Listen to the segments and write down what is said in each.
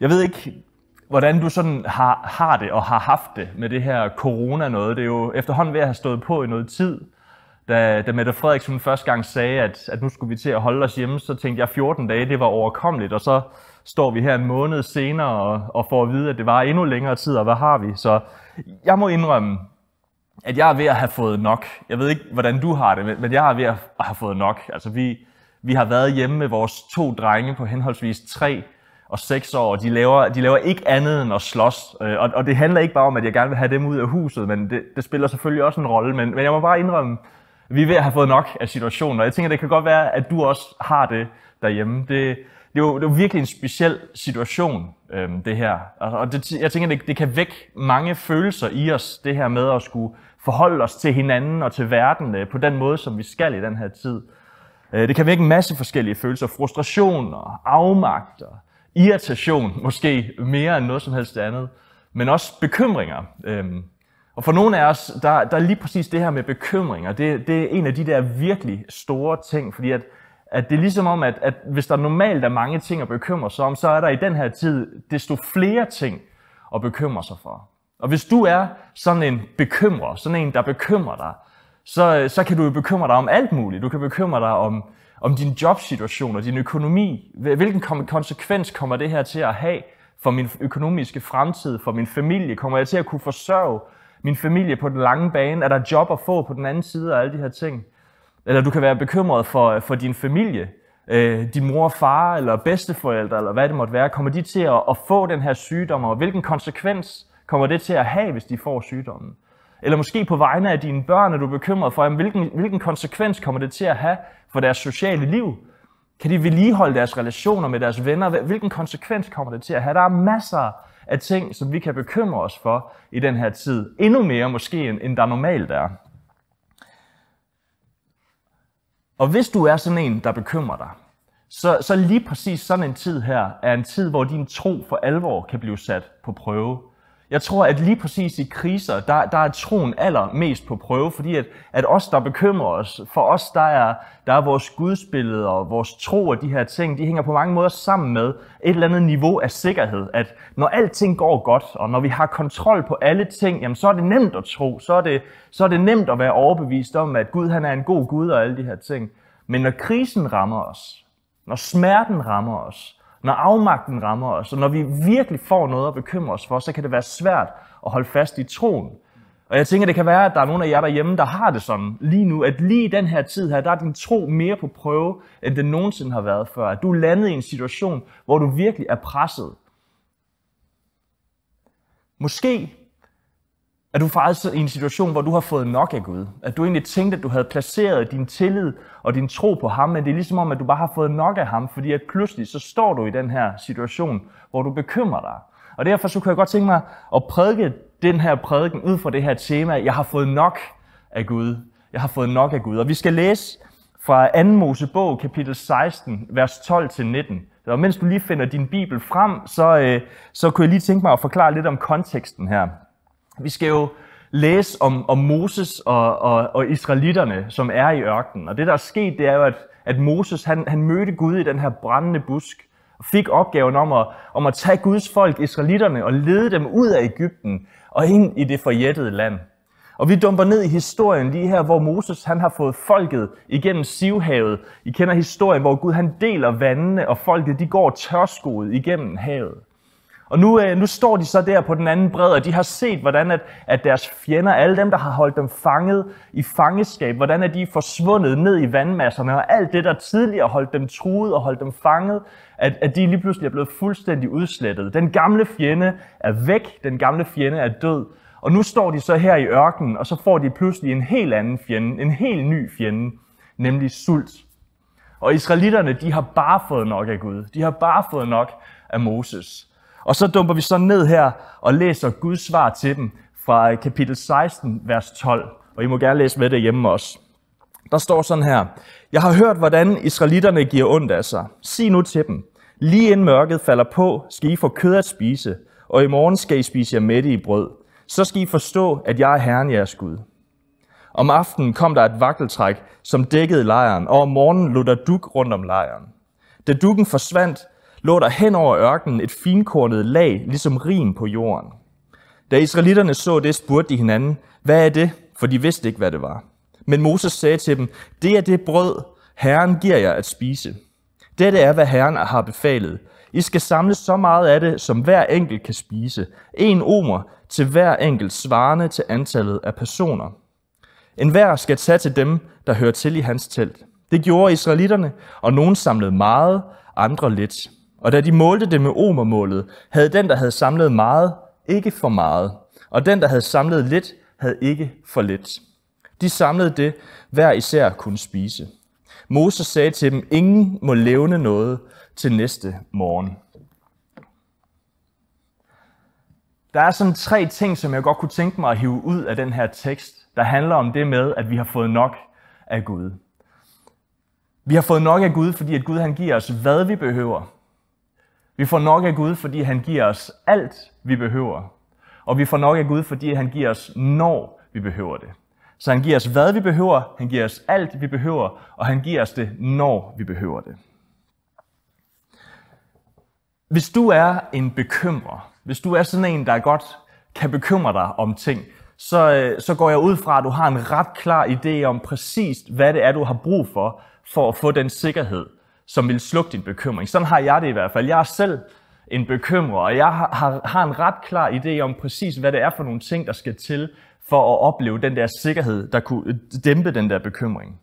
Jeg ved ikke, hvordan du sådan har, har det og har haft det med det her corona noget. Det er jo efterhånden ved at have stået på i noget tid. Da, da Mette Frederiksen første gang sagde, at, at nu skulle vi til at holde os hjemme, så tænkte jeg, at 14 dage, det var overkommeligt. Og så står vi her en måned senere og, og får at vide, at det var endnu længere tid, og hvad har vi? Så jeg må indrømme, at jeg er ved at have fået nok. Jeg ved ikke, hvordan du har det, men jeg er ved at have fået nok. Altså, vi, vi har været hjemme med vores to drenge på henholdsvis 3 og 6 år, de laver, de laver ikke andet end at slås. Øh, og, og det handler ikke bare om, at jeg gerne vil have dem ud af huset, men det, det spiller selvfølgelig også en rolle. Men, men jeg må bare indrømme, at vi er ved at have fået nok af situationen, og jeg tænker, det kan godt være, at du også har det derhjemme. Det, det, er, jo, det er jo virkelig en speciel situation, øhm, det her. Og det, jeg tænker, det, det kan vække mange følelser i os, det her med at skulle forholde os til hinanden og til verden øh, på den måde, som vi skal i den her tid. Øh, det kan vække en masse forskellige følelser. Frustration og afmagt og irritation, måske mere end noget som helst andet. Men også bekymringer. Øhm, og for nogle af os, der, der er lige præcis det her med bekymringer, det, det er en af de der virkelig store ting, fordi at, at det er ligesom om, at, at hvis der normalt er mange ting at bekymre sig om, så er der i den her tid desto flere ting at bekymre sig for. Og hvis du er sådan en bekymrer, sådan en, der bekymrer dig, så, så kan du jo bekymre dig om alt muligt. Du kan bekymre dig om, om din jobsituation og din økonomi. Hvilken konsekvens kommer det her til at have for min økonomiske fremtid, for min familie? Kommer jeg til at kunne forsørge min familie på den lange bane? Er der job at få på den anden side af alle de her ting? Eller du kan være bekymret for, for din familie, øh, din mor og far, eller bedsteforældre, eller hvad det måtte være. Kommer de til at, at få den her sygdom, og hvilken konsekvens kommer det til at have, hvis de får sygdommen? Eller måske på vegne af dine børn er du bekymret for, hvilken, hvilken konsekvens kommer det til at have for deres sociale liv? Kan de vedligeholde deres relationer med deres venner? Hvilken konsekvens kommer det til at have? Der er masser af ting, som vi kan bekymre os for i den her tid. Endnu mere måske, end der normalt er. Og hvis du er sådan en, der bekymrer dig, så, så lige præcis sådan en tid her er en tid, hvor din tro for alvor kan blive sat på prøve. Jeg tror, at lige præcis i kriser, der, der er troen allermest på prøve, fordi at, at os, der bekymrer os, for os, der er, der er vores gudsbillede og vores tro og de her ting, de hænger på mange måder sammen med et eller andet niveau af sikkerhed. At når alting går godt, og når vi har kontrol på alle ting, jamen så er det nemt at tro, så er det, så er det nemt at være overbevist om, at Gud han er en god Gud og alle de her ting. Men når krisen rammer os, når smerten rammer os, når afmagten rammer os, og når vi virkelig får noget at bekymre os for, så kan det være svært at holde fast i troen. Og jeg tænker, det kan være, at der er nogle af jer derhjemme, der har det sådan lige nu, at lige i den her tid her, der er din tro mere på prøve, end den nogensinde har været før. At du er landet i en situation, hvor du virkelig er presset. Måske er du faktisk i en situation, hvor du har fået nok af Gud. At du egentlig tænkte, at du havde placeret din tillid og din tro på ham, men det er ligesom om, at du bare har fået nok af ham, fordi at pludselig så står du i den her situation, hvor du bekymrer dig. Og derfor så kunne jeg godt tænke mig at prædike den her prædiken ud fra det her tema, jeg har fået nok af Gud. Jeg har fået nok af Gud. Og vi skal læse fra 2. Mosebog, kapitel 16, vers 12-19. Og mens du lige finder din bibel frem, så, øh, så kunne jeg lige tænke mig at forklare lidt om konteksten her. Vi skal jo læse om, om Moses og, og, og israelitterne, som er i ørkenen. Og det, der er sket, det er jo, at, at Moses han, han mødte Gud i den her brændende busk, og fik opgaven om at, om at tage Guds folk, israelitterne, og lede dem ud af Ægypten og ind i det forjættede land. Og vi dumper ned i historien lige her, hvor Moses han har fået folket igennem Sivhavet. I kender historien, hvor Gud han deler vandene, og folket de går tørskoet igennem havet. Og nu, øh, nu står de så der på den anden bred, og de har set, hvordan at, at deres fjender, alle dem, der har holdt dem fanget i fangeskab, hvordan er de forsvundet ned i vandmasserne, og alt det, der tidligere holdt dem truet og holdt dem fanget, at, at de lige pludselig er blevet fuldstændig udslettet. Den gamle fjende er væk, den gamle fjende er død, og nu står de så her i ørkenen, og så får de pludselig en helt anden fjende, en helt ny fjende, nemlig sult. Og israelitterne, de har bare fået nok af Gud. De har bare fået nok af Moses. Og så dumper vi så ned her og læser Guds svar til dem fra øh, kapitel 16, vers 12. Og I må gerne læse med det hjemme også. Der står sådan her. Jeg har hørt, hvordan israelitterne giver ondt af sig. Sig nu til dem. Lige inden mørket falder på, skal I få kød at spise, og i morgen skal I spise jer mætte i brød. Så skal I forstå, at jeg er Herren jeres Gud. Om aftenen kom der et vakkeltræk, som dækkede lejren, og om morgenen lå der duk rundt om lejren. Da dukken forsvandt, lå der hen over ørkenen et finkornet lag, ligesom rim på jorden. Da israelitterne så det, spurgte de hinanden, hvad er det? For de vidste ikke, hvad det var. Men Moses sagde til dem, det er det brød, Herren giver jer at spise. Dette er, hvad Herren har befalet. I skal samle så meget af det, som hver enkelt kan spise. En omer til hver enkelt svarende til antallet af personer. En hver skal tage til dem, der hører til i hans telt. Det gjorde israelitterne, og nogen samlede meget, andre lidt. Og da de målte det med omermålet, havde den, der havde samlet meget, ikke for meget, og den, der havde samlet lidt, havde ikke for lidt. De samlede det, hver især kunne spise. Moses sagde til dem, ingen må levne noget til næste morgen. Der er sådan tre ting, som jeg godt kunne tænke mig at hive ud af den her tekst, der handler om det med, at vi har fået nok af Gud. Vi har fået nok af Gud, fordi at Gud han giver os, hvad vi behøver. Vi får nok af Gud, fordi han giver os alt, vi behøver. Og vi får nok af Gud, fordi han giver os, når vi behøver det. Så han giver os, hvad vi behøver, han giver os alt, vi behøver, og han giver os det, når vi behøver det. Hvis du er en bekymrer, hvis du er sådan en, der godt kan bekymre dig om ting, så, øh, så går jeg ud fra, at du har en ret klar idé om præcis, hvad det er, du har brug for, for at få den sikkerhed, som vil slukke din bekymring. Sådan har jeg det i hvert fald. Jeg er selv en bekymrer, og jeg har, har, har en ret klar idé om præcis, hvad det er for nogle ting, der skal til for at opleve den der sikkerhed, der kunne øh, dæmpe den der bekymring.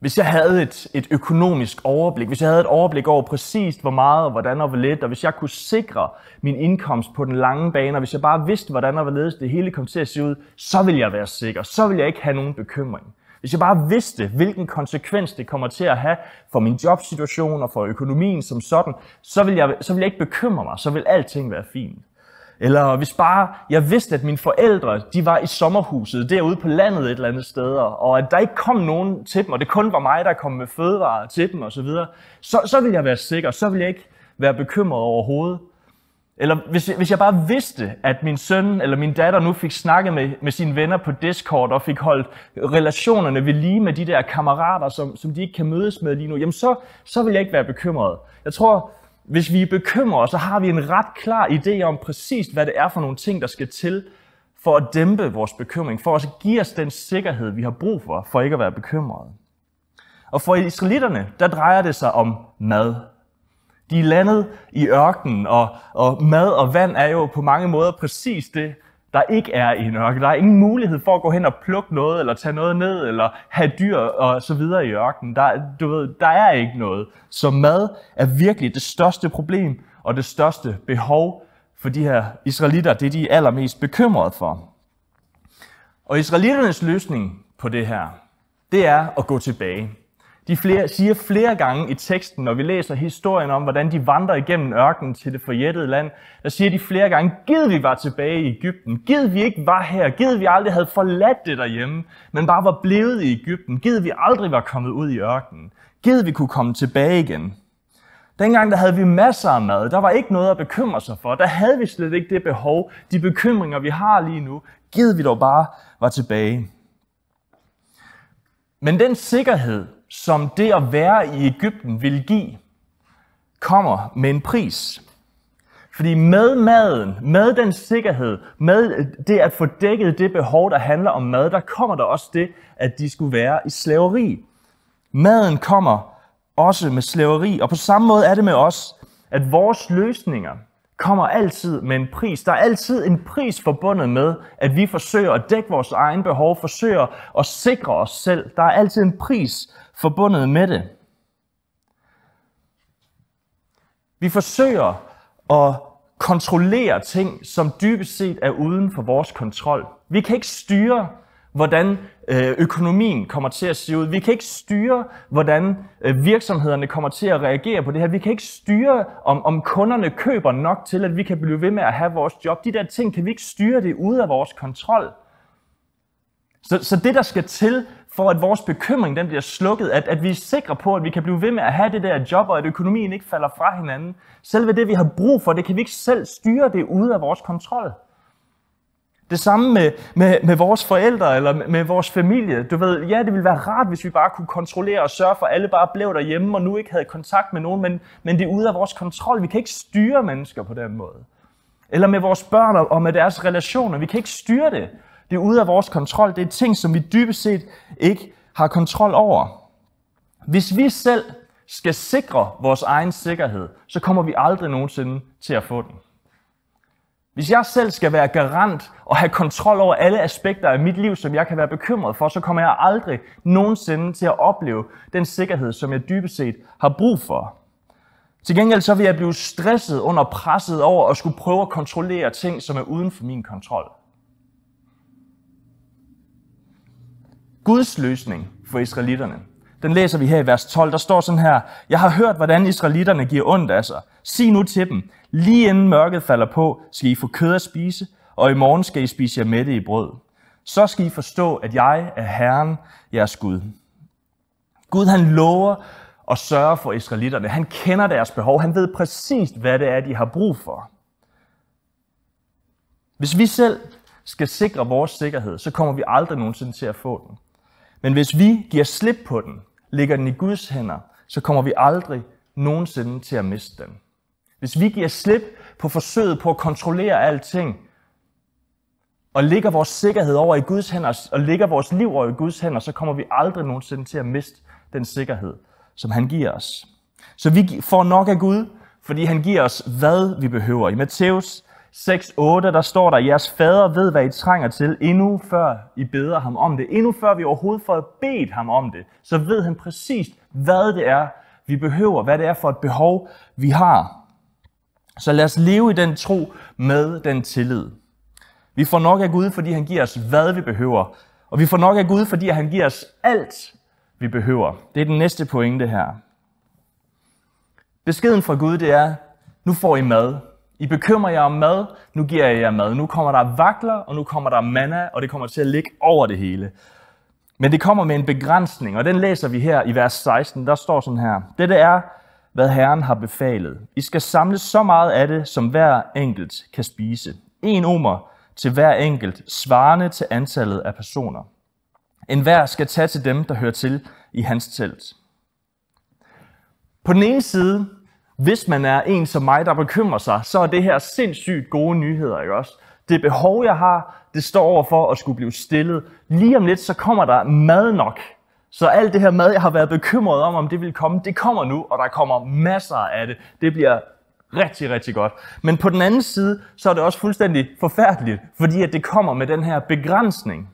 Hvis jeg havde et, et økonomisk overblik, hvis jeg havde et overblik over præcis hvor meget og hvordan og hvor lidt, og hvis jeg kunne sikre min indkomst på den lange bane, og hvis jeg bare vidste, hvordan og hvorledes det hele kom til at se ud, så ville jeg være sikker. Så ville jeg ikke have nogen bekymring. Hvis jeg bare vidste, hvilken konsekvens det kommer til at have for min jobsituation og for økonomien som sådan, så vil jeg, så vil jeg ikke bekymre mig, så vil alting være fint. Eller hvis bare jeg vidste, at mine forældre de var i sommerhuset derude på landet et eller andet sted, og at der ikke kom nogen til dem, og det kun var mig, der kom med fødevarer til dem osv., så, så, så ville jeg være sikker, så ville jeg ikke være bekymret overhovedet. Eller hvis, hvis jeg bare vidste, at min søn eller min datter nu fik snakket med, med sine venner på Discord og fik holdt relationerne ved lige med de der kammerater, som, som de ikke kan mødes med lige nu, jamen så, så vil jeg ikke være bekymret. Jeg tror, hvis vi er bekymrede, så har vi en ret klar idé om præcis, hvad det er for nogle ting, der skal til for at dæmpe vores bekymring, for at give os den sikkerhed, vi har brug for, for ikke at være bekymrede. Og for israelitterne, der drejer det sig om mad. De er landet i ørkenen, og, og mad og vand er jo på mange måder præcis det, der ikke er i en ørken. Der er ingen mulighed for at gå hen og plukke noget, eller tage noget ned, eller have dyr og så videre i ørkenen. Der, du ved, der er ikke noget. Så mad er virkelig det største problem, og det største behov for de her israelitter. Det er de allermest bekymrede for. Og israelitternes løsning på det her, det er at gå tilbage. De flere, siger flere gange i teksten, når vi læser historien om, hvordan de vandrer igennem ørkenen til det forjættede land, der siger de flere gange, gid vi var tilbage i Ægypten, gid vi ikke var her, gid vi aldrig havde forladt det derhjemme, men bare var blevet i Ægypten, gid vi aldrig var kommet ud i ørkenen, gid vi kunne komme tilbage igen. Dengang der havde vi masser af mad, der var ikke noget at bekymre sig for, der havde vi slet ikke det behov, de bekymringer vi har lige nu, gid vi dog bare var tilbage. Men den sikkerhed, som det at være i Ægypten vil give, kommer med en pris. Fordi med maden, med den sikkerhed, med det at få dækket det behov, der handler om mad, der kommer der også det, at de skulle være i slaveri. Maden kommer også med slaveri, og på samme måde er det med os, at vores løsninger kommer altid med en pris. Der er altid en pris forbundet med, at vi forsøger at dække vores egen behov, forsøger at sikre os selv. Der er altid en pris forbundet med det. Vi forsøger at kontrollere ting, som dybest set er uden for vores kontrol. Vi kan ikke styre, hvordan øh, økonomien kommer til at se ud. Vi kan ikke styre, hvordan øh, virksomhederne kommer til at reagere på det her. Vi kan ikke styre, om, om kunderne køber nok til, at vi kan blive ved med at have vores job. De der ting kan vi ikke styre det ude af vores kontrol. Så, så det, der skal til, for at vores bekymring den bliver slukket, at, at vi er sikre på, at vi kan blive ved med at have det der job, og at økonomien ikke falder fra hinanden. Selve det, vi har brug for, det kan vi ikke selv styre det ude af vores kontrol. Det samme med, med, med vores forældre eller med, med vores familie. Du ved, ja, det ville være rart, hvis vi bare kunne kontrollere og sørge for, at alle bare blev derhjemme og nu ikke havde kontakt med nogen, men, men det er ude af vores kontrol. Vi kan ikke styre mennesker på den måde. Eller med vores børn og med deres relationer. Vi kan ikke styre det. Det er ude af vores kontrol. Det er ting, som vi dybest set ikke har kontrol over. Hvis vi selv skal sikre vores egen sikkerhed, så kommer vi aldrig nogensinde til at få den. Hvis jeg selv skal være garant og have kontrol over alle aspekter af mit liv, som jeg kan være bekymret for, så kommer jeg aldrig nogensinde til at opleve den sikkerhed, som jeg dybest set har brug for. Til gengæld så vil jeg blive stresset under presset over at skulle prøve at kontrollere ting, som er uden for min kontrol. Guds løsning for israelitterne, den læser vi her i vers 12. Der står sådan her, Jeg har hørt, hvordan israelitterne giver ondt af sig. Sig nu til dem, lige inden mørket falder på, skal I få kød at spise, og i morgen skal I spise jer mætte i brød. Så skal I forstå, at jeg er Herren, jeres Gud. Gud han lover at sørge for israelitterne. Han kender deres behov. Han ved præcis, hvad det er, de har brug for. Hvis vi selv skal sikre vores sikkerhed, så kommer vi aldrig nogensinde til at få den. Men hvis vi giver slip på den, lægger den i Guds hænder, så kommer vi aldrig nogensinde til at miste den. Hvis vi giver slip på forsøget på at kontrollere alting, og lægger vores sikkerhed over i Guds hænder, og lægger vores liv over i Guds hænder, så kommer vi aldrig nogensinde til at miste den sikkerhed, som han giver os. Så vi får nok af Gud, fordi han giver os, hvad vi behøver. I Matthæus 6.8, der står der, jeres fader ved, hvad I trænger til, endnu før I beder ham om det. Endnu før vi overhovedet får bedt ham om det, så ved han præcis, hvad det er, vi behøver, hvad det er for et behov, vi har. Så lad os leve i den tro med den tillid. Vi får nok af Gud, fordi han giver os, hvad vi behøver. Og vi får nok af Gud, fordi han giver os alt, vi behøver. Det er den næste pointe her. Beskeden fra Gud, det er, nu får I mad. I bekymrer jer om mad, nu giver jeg jer mad. Nu kommer der vakler, og nu kommer der manna, og det kommer til at ligge over det hele. Men det kommer med en begrænsning, og den læser vi her i vers 16. Der står sådan her. Dette er, hvad Herren har befalet. I skal samle så meget af det, som hver enkelt kan spise. En omer til hver enkelt, svarende til antallet af personer. En hver skal tage til dem, der hører til i hans telt. På den ene side, hvis man er en som mig, der bekymrer sig, så er det her sindssygt gode nyheder, ikke også? Det behov, jeg har, det står over for at skulle blive stillet. Lige om lidt, så kommer der mad nok. Så alt det her mad, jeg har været bekymret om, om det vil komme, det kommer nu, og der kommer masser af det. Det bliver rigtig, rigtig godt. Men på den anden side, så er det også fuldstændig forfærdeligt, fordi at det kommer med den her begrænsning.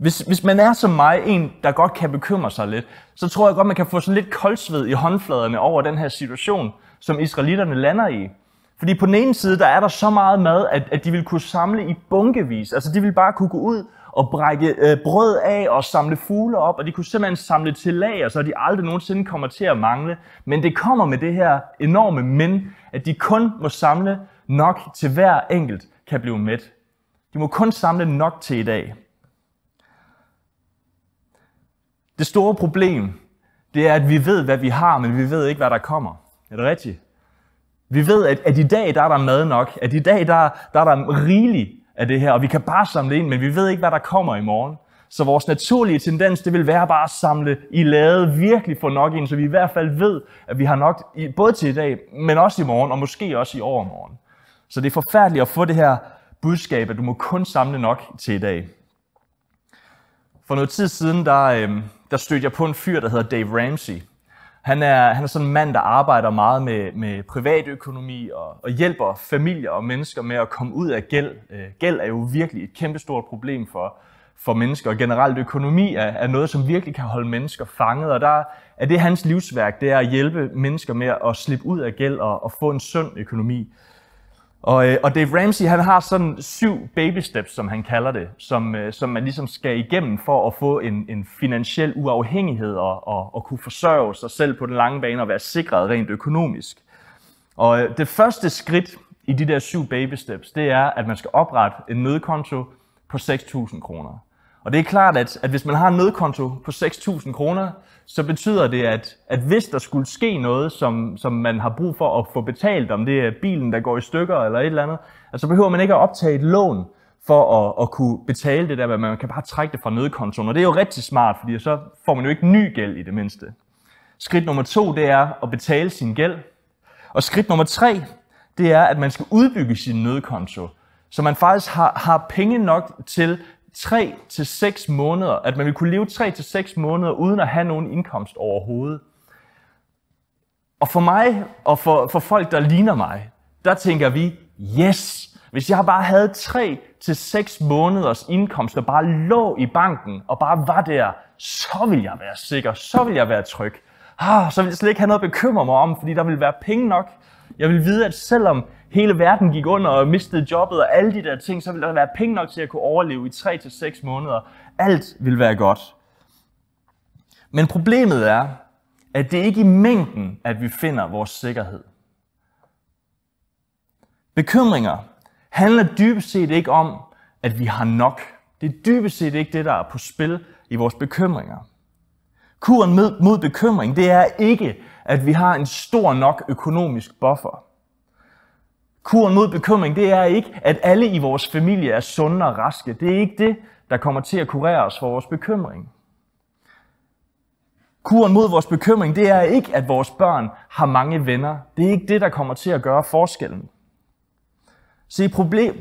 Hvis, hvis man er som mig, en, der godt kan bekymre sig lidt, så tror jeg godt, man kan få sådan lidt koldsved i håndfladerne over den her situation, som israelitterne lander i. Fordi på den ene side, der er der så meget mad, at, at de vil kunne samle i bunkevis. Altså de vil bare kunne gå ud og brække øh, brød af og samle fugle op, og de kunne simpelthen samle til lager, så de aldrig nogensinde kommer til at mangle. Men det kommer med det her enorme men, at de kun må samle nok til hver enkelt kan blive mæt. De må kun samle nok til i dag. Det store problem, det er, at vi ved, hvad vi har, men vi ved ikke, hvad der kommer. Er det rigtigt? Vi ved, at, at i dag der er der mad nok, at i dag der, der er der rigeligt af det her, og vi kan bare samle ind, men vi ved ikke, hvad der kommer i morgen. Så vores naturlige tendens, det vil være bare at samle i lade, virkelig få nok ind, så vi i hvert fald ved, at vi har nok både til i dag, men også i morgen, og måske også i overmorgen. Så det er forfærdeligt at få det her budskab, at du må kun samle nok til i dag. For noget tid siden, der, øh, der stødte jeg på en fyr, der hedder Dave Ramsey. Han er, han er sådan en mand, der arbejder meget med, med privatøkonomi og, og hjælper familier og mennesker med at komme ud af gæld. Øh, gæld er jo virkelig et kæmpestort problem for, for mennesker, og generelt økonomi er, er noget, som virkelig kan holde mennesker fanget, og der er det hans livsværk, det er at hjælpe mennesker med at slippe ud af gæld og, og få en sund økonomi. Og, øh, og Dave Ramsey, han har sådan syv baby steps, som han kalder det, som, øh, som man ligesom skal igennem for at få en, en finansiel uafhængighed og, og, og kunne forsørge sig selv på den lange bane og være sikret rent økonomisk. Og øh, det første skridt i de der syv baby steps, det er, at man skal oprette en nødkonto på 6.000 kroner. Og det er klart, at, at hvis man har en nødkonto på 6.000 kroner, så betyder det, at, at hvis der skulle ske noget, som, som man har brug for at få betalt, om det er bilen, der går i stykker eller et eller andet, altså behøver man ikke at optage et lån for at, at kunne betale det der, men man kan bare trække det fra nødkontoen. Og det er jo rigtig smart, fordi så får man jo ikke ny gæld i det mindste. Skridt nummer to, det er at betale sin gæld. Og skridt nummer tre, det er, at man skal udbygge sin nødkonto, så man faktisk har, har penge nok til 3 til 6 måneder, at man vil kunne leve 3 til 6 måneder uden at have nogen indkomst overhovedet. Og for mig og for, for folk, der ligner mig, der tænker vi, yes, hvis jeg bare havde 3 til 6 måneders indkomst, der bare lå i banken og bare var der, så vil jeg være sikker, så vil jeg være tryg. Ah, så vil jeg slet ikke have noget at bekymre mig om, fordi der vil være penge nok. Jeg vil vide, at selvom hele verden gik under og mistede jobbet og alle de der ting, så ville der være penge nok til at kunne overleve i 3 til måneder. Alt vil være godt. Men problemet er, at det ikke er i mængden, at vi finder vores sikkerhed. Bekymringer handler dybest set ikke om, at vi har nok. Det er dybest set ikke det, der er på spil i vores bekymringer. Kuren mod bekymring, det er ikke, at vi har en stor nok økonomisk buffer. Kuren mod bekymring, det er ikke, at alle i vores familie er sunde og raske. Det er ikke det, der kommer til at kurere os for vores bekymring. Kuren mod vores bekymring, det er ikke, at vores børn har mange venner. Det er ikke det, der kommer til at gøre forskellen. Se,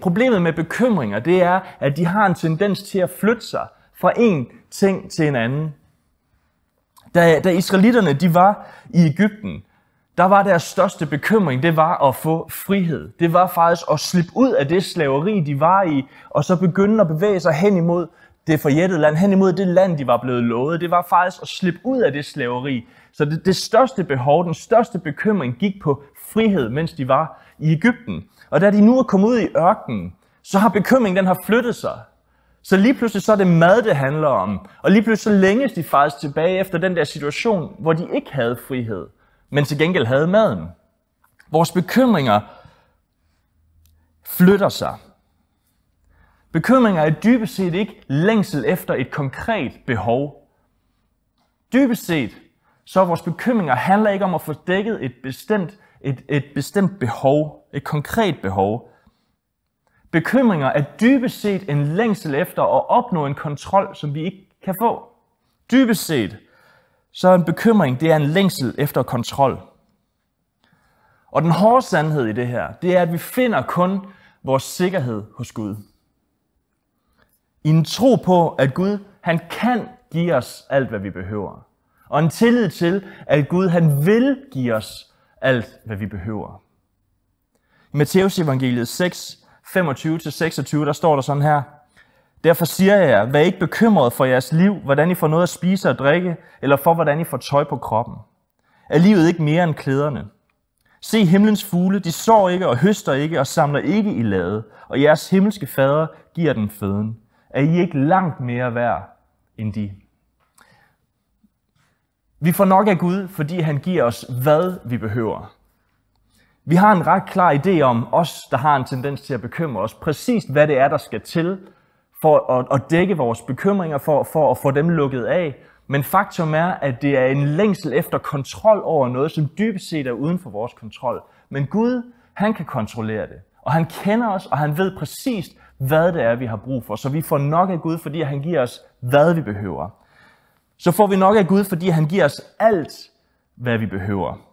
problemet med bekymringer, det er, at de har en tendens til at flytte sig fra en ting til en anden. Da, da israelitterne de var i Ægypten, der var deres største bekymring, det var at få frihed. Det var faktisk at slippe ud af det slaveri, de var i, og så begynde at bevæge sig hen imod det forjættede land, hen imod det land, de var blevet lovet. Det var faktisk at slippe ud af det slaveri. Så det, det største behov, den største bekymring gik på frihed, mens de var i Ægypten. Og da de nu er kommet ud i ørkenen, så har bekymringen den har flyttet sig. Så lige pludselig så er det mad, det handler om. Og lige pludselig så længes de faktisk tilbage efter den der situation, hvor de ikke havde frihed men til gengæld havde maden. Vores bekymringer flytter sig. Bekymringer er dybest set ikke længsel efter et konkret behov. Dybest set, så vores bekymringer handler ikke om at få dækket et bestemt, et, et bestemt behov, et konkret behov. Bekymringer er dybest set en længsel efter at opnå en kontrol, som vi ikke kan få. Dybest set, så er en bekymring, det er en længsel efter kontrol. Og den hårde sandhed i det her, det er, at vi finder kun vores sikkerhed hos Gud. I en tro på, at Gud, han kan give os alt, hvad vi behøver. Og en tillid til, at Gud, han vil give os alt, hvad vi behøver. I Matteus evangeliet 6, 25-26, der står der sådan her. Derfor siger jeg jer, vær ikke bekymret for jeres liv, hvordan I får noget at spise og drikke, eller for hvordan I får tøj på kroppen. Er livet ikke mere end klæderne? Se himlens fugle, de sår ikke og høster ikke og samler ikke i lade, og jeres himmelske fader giver den føden. Er I ikke langt mere værd end de? Vi får nok af Gud, fordi han giver os, hvad vi behøver. Vi har en ret klar idé om os, der har en tendens til at bekymre os, præcis hvad det er, der skal til, for at, at dække vores bekymringer, for, for at få dem lukket af. Men faktum er, at det er en længsel efter kontrol over noget, som dybest set er uden for vores kontrol. Men Gud, han kan kontrollere det. Og han kender os, og han ved præcis, hvad det er, vi har brug for. Så vi får nok af Gud, fordi han giver os, hvad vi behøver. Så får vi nok af Gud, fordi han giver os alt, hvad vi behøver.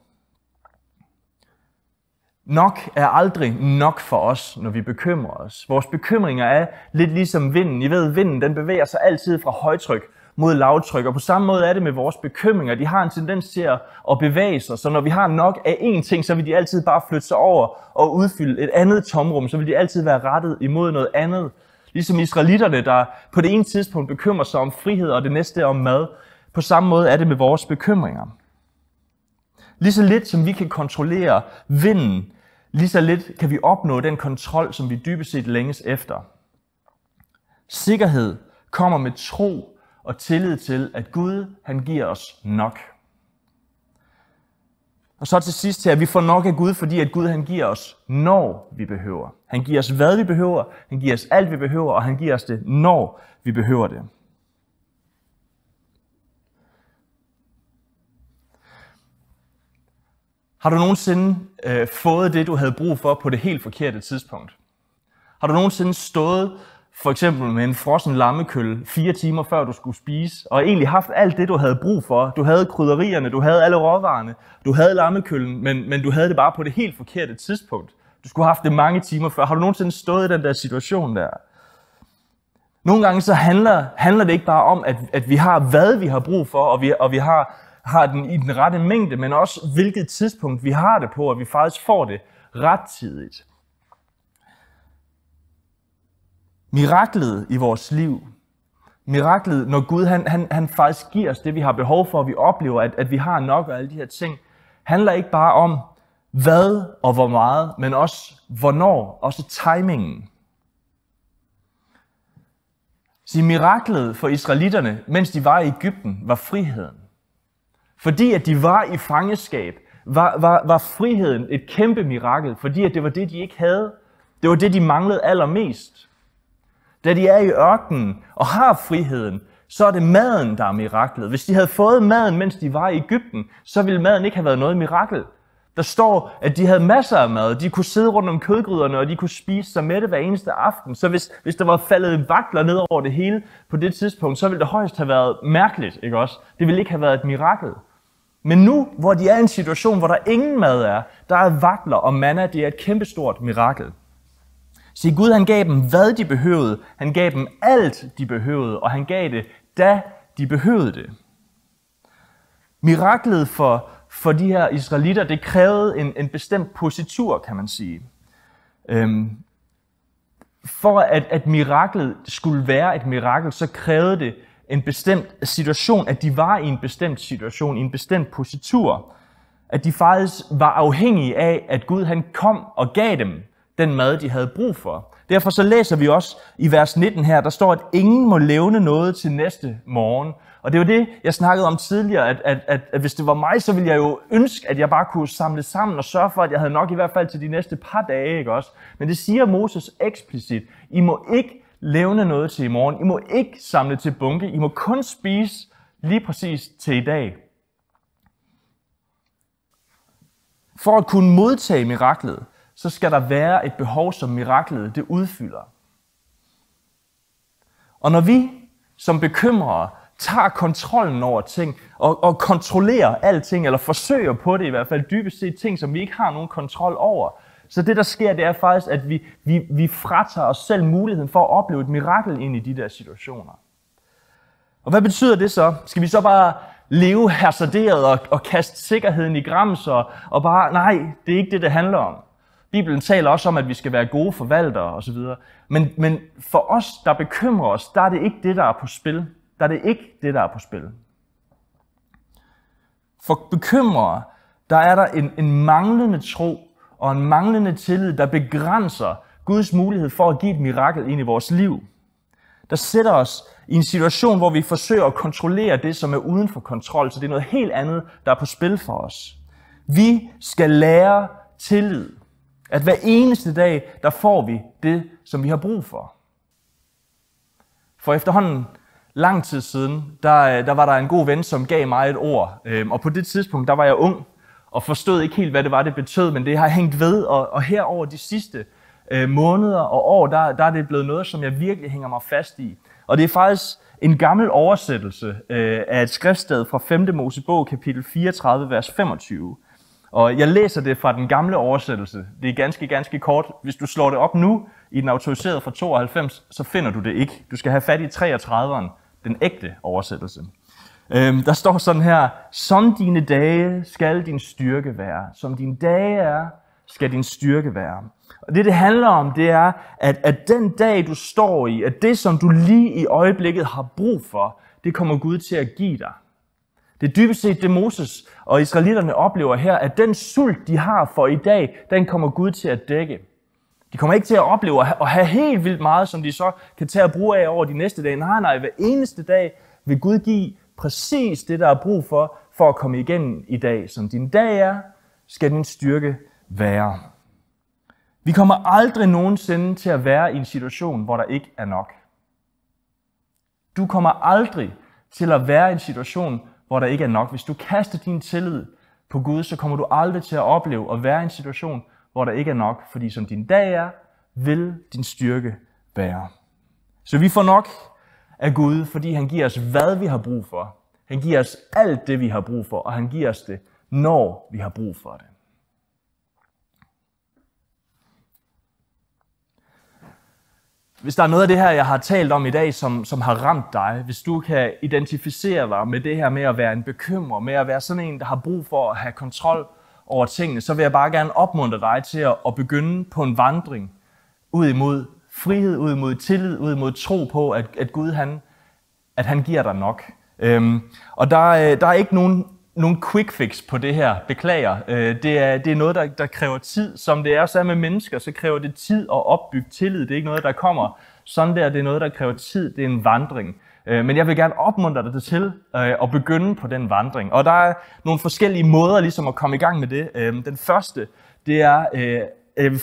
Nok er aldrig nok for os, når vi bekymrer os. Vores bekymringer er lidt ligesom vinden. I ved, vinden den bevæger sig altid fra højtryk mod lavtryk, og på samme måde er det med vores bekymringer. De har en tendens til at, bevæge sig, så når vi har nok af én ting, så vil de altid bare flytte sig over og udfylde et andet tomrum, så vil de altid være rettet imod noget andet. Ligesom israelitterne, der på det ene tidspunkt bekymrer sig om frihed, og det næste om mad. På samme måde er det med vores bekymringer. Lige så lidt som vi kan kontrollere vinden, Lige så lidt kan vi opnå den kontrol, som vi dybest set længes efter. Sikkerhed kommer med tro og tillid til, at Gud han giver os nok. Og så til sidst her, vi får nok af Gud, fordi at Gud han giver os, når vi behøver. Han giver os, hvad vi behøver, han giver os alt, vi behøver, og han giver os det, når vi behøver det. Har du nogensinde øh, fået det, du havde brug for på det helt forkerte tidspunkt? Har du nogensinde stået for eksempel med en frossen lammekøl fire timer før du skulle spise, og egentlig haft alt det, du havde brug for. Du havde krydderierne, du havde alle råvarerne, du havde lammekøllen, men, men du havde det bare på det helt forkerte tidspunkt. Du skulle have haft det mange timer før. Har du nogensinde stået i den der situation der? Nogle gange så handler, handler det ikke bare om, at, at vi har, hvad vi har brug for, og vi, og vi har, har den i den rette mængde, men også hvilket tidspunkt vi har det på, at vi faktisk får det rettidigt. Miraklet i vores liv, miraklet, når Gud han, han, han faktisk giver os det, vi har behov for, og vi oplever, at, at vi har nok og alle de her ting, handler ikke bare om, hvad og hvor meget, men også hvornår, også timingen. Så miraklet for israelitterne, mens de var i Ægypten, var friheden. Fordi at de var i fangeskab, var, var, var friheden et kæmpe mirakel, fordi at det var det, de ikke havde. Det var det, de manglede allermest. Da de er i ørkenen og har friheden, så er det maden, der er miraklet. Hvis de havde fået maden, mens de var i Ægypten, så ville maden ikke have været noget mirakel. Der står, at de havde masser af mad. De kunne sidde rundt om kødgryderne, og de kunne spise sig med det hver eneste aften. Så hvis, hvis der var faldet vakler ned over det hele på det tidspunkt, så ville det højst have været mærkeligt, ikke også? Det ville ikke have været et mirakel. Men nu, hvor de er i en situation, hvor der ingen mad er, der er vakler og manna, det er et kæmpestort mirakel. Se, Gud han gav dem, hvad de behøvede. Han gav dem alt, de behøvede, og han gav det, da de behøvede det. Miraklet for, for de her israelitter, det krævede en, en bestemt positur, kan man sige. Øhm, for at, at miraklet skulle være et mirakel, så krævede det en bestemt situation, at de var i en bestemt situation, i en bestemt positur. At de faktisk var afhængige af, at Gud han kom og gav dem den mad, de havde brug for. Derfor så læser vi også i vers 19 her, der står, at ingen må levne noget til næste morgen. Og det var det, jeg snakkede om tidligere, at, at, at, at hvis det var mig, så ville jeg jo ønske, at jeg bare kunne samle sammen og sørge for, at jeg havde nok i hvert fald til de næste par dage, ikke også? Men det siger Moses eksplicit. I må ikke levne noget til i morgen. I må ikke samle til bunke. I må kun spise lige præcis til i dag. For at kunne modtage miraklet, så skal der være et behov, som miraklet det udfylder. Og når vi som bekymrere tager kontrollen over ting, og, og kontrollerer alting, eller forsøger på det i hvert fald dybest set ting, som vi ikke har nogen kontrol over, så det der sker, det er faktisk, at vi, vi, vi fratager os selv muligheden for at opleve et mirakel ind i de der situationer. Og hvad betyder det så? Skal vi så bare leve hasarderet og, og kaste sikkerheden i grams og, og bare, nej, det er ikke det, det handler om. Bibelen taler også om, at vi skal være gode forvaltere osv. Men, men for os, der bekymrer os, der er det ikke det, der er på spil. Der er det ikke det, der er på spil. For bekymrere, der er der en, en manglende tro og en manglende tillid, der begrænser Guds mulighed for at give et mirakel ind i vores liv. Der sætter os i en situation, hvor vi forsøger at kontrollere det, som er uden for kontrol, så det er noget helt andet, der er på spil for os. Vi skal lære tillid. At hver eneste dag, der får vi det, som vi har brug for. For efterhånden lang tid siden, der, øh, der var der en god ven, som gav mig et ord. Øhm, og på det tidspunkt, der var jeg ung, og forstod ikke helt, hvad det var, det betød, men det har hængt ved, og, og her over de sidste øh, måneder og år, der, der er det blevet noget, som jeg virkelig hænger mig fast i. Og det er faktisk en gammel oversættelse øh, af et skriftsted fra 5. Mosebog, kapitel 34, vers 25. Og jeg læser det fra den gamle oversættelse. Det er ganske, ganske kort. Hvis du slår det op nu i den autoriserede fra 92, så finder du det ikke. Du skal have fat i 33'eren, den ægte oversættelse. Øhm, der står sådan her, som dine dage skal din styrke være. Som dine dage er, skal din styrke være. Og det, det handler om, det er, at, at den dag, du står i, at det, som du lige i øjeblikket har brug for, det kommer Gud til at give dig. Det er dybest set det, Moses og israelitterne oplever her, at den sult, de har for i dag, den kommer Gud til at dække. De kommer ikke til at opleve at have helt vildt meget, som de så kan tage at bruge af over de næste dage. Nej, nej, hver eneste dag vil Gud give præcis det, der er brug for, for at komme igennem i dag. Som din dag er, skal din styrke være. Vi kommer aldrig nogensinde til at være i en situation, hvor der ikke er nok. Du kommer aldrig til at være i en situation, hvor der ikke er nok. Hvis du kaster din tillid på Gud, så kommer du aldrig til at opleve at være i en situation, hvor der ikke er nok, fordi som din dag er, vil din styrke være. Så vi får nok af Gud, fordi han giver os, hvad vi har brug for. Han giver os alt det, vi har brug for, og han giver os det, når vi har brug for det. Hvis der er noget af det her, jeg har talt om i dag, som, som har ramt dig, hvis du kan identificere dig med det her med at være en bekymrer, med at være sådan en, der har brug for at have kontrol over tingene, så vil jeg bare gerne opmuntre dig til at, at begynde på en vandring ud imod frihed, ud mod tillid, ud mod tro på, at, at Gud han, at han giver dig nok. Øhm, og der, øh, der er ikke nogen, nogen quick fix på det her, beklager. Øh, det, er, det er noget, der, der kræver tid. Som det er så med mennesker, så kræver det tid at opbygge tillid. Det er ikke noget, der kommer sådan der. Det er noget, der kræver tid. Det er en vandring. Øh, men jeg vil gerne opmuntre dig til øh, at begynde på den vandring. Og der er nogle forskellige måder ligesom at komme i gang med det. Øh, den første, det er, øh, øh jeg vil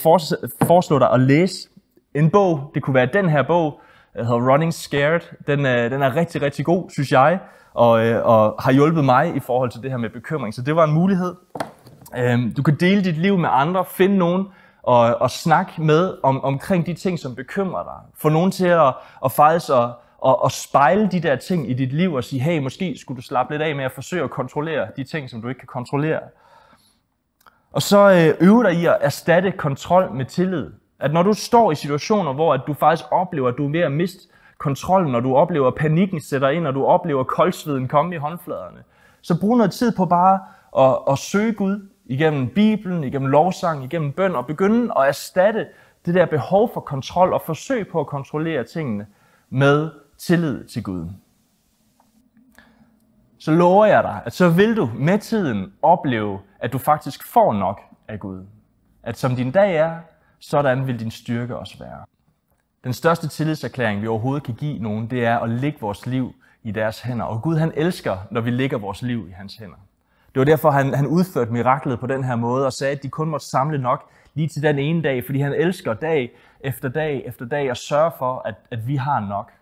foreslå dig at læse en bog. Det kunne være den her bog, der hedder Running Scared. Den, øh, den er rigtig, rigtig god, synes jeg, og, øh, og har hjulpet mig i forhold til det her med bekymring. Så det var en mulighed. Øh, du kan dele dit liv med andre, finde nogen og, og snakke med om, omkring de ting, som bekymrer dig. Få nogen til at, at faktisk at, at, at spejle de der ting i dit liv og sige, hey, måske skulle du slappe lidt af med at forsøge at kontrollere de ting, som du ikke kan kontrollere. Og så øh, øve dig i at erstatte kontrol med tillid. At når du står i situationer, hvor at du faktisk oplever, at du er ved at miste kontrollen, når du oplever, at panikken sætter ind, og du oplever koldsveden komme i håndfladerne, så brug noget tid på bare at, at søge Gud igennem Bibelen, igennem lovsang, igennem bøn, og begynde at erstatte det der behov for kontrol og forsøg på at kontrollere tingene med tillid til Gud. Så lover jeg dig, at så vil du med tiden opleve, at du faktisk får nok af Gud. At som din dag er, sådan vil din styrke også være. Den største tillidserklæring, vi overhovedet kan give nogen, det er at lægge vores liv i deres hænder. Og Gud han elsker, når vi lægger vores liv i hans hænder. Det var derfor, han, han udførte miraklet på den her måde og sagde, at de kun måtte samle nok lige til den ene dag, fordi han elsker dag efter dag efter dag at sørge for, at, at vi har nok.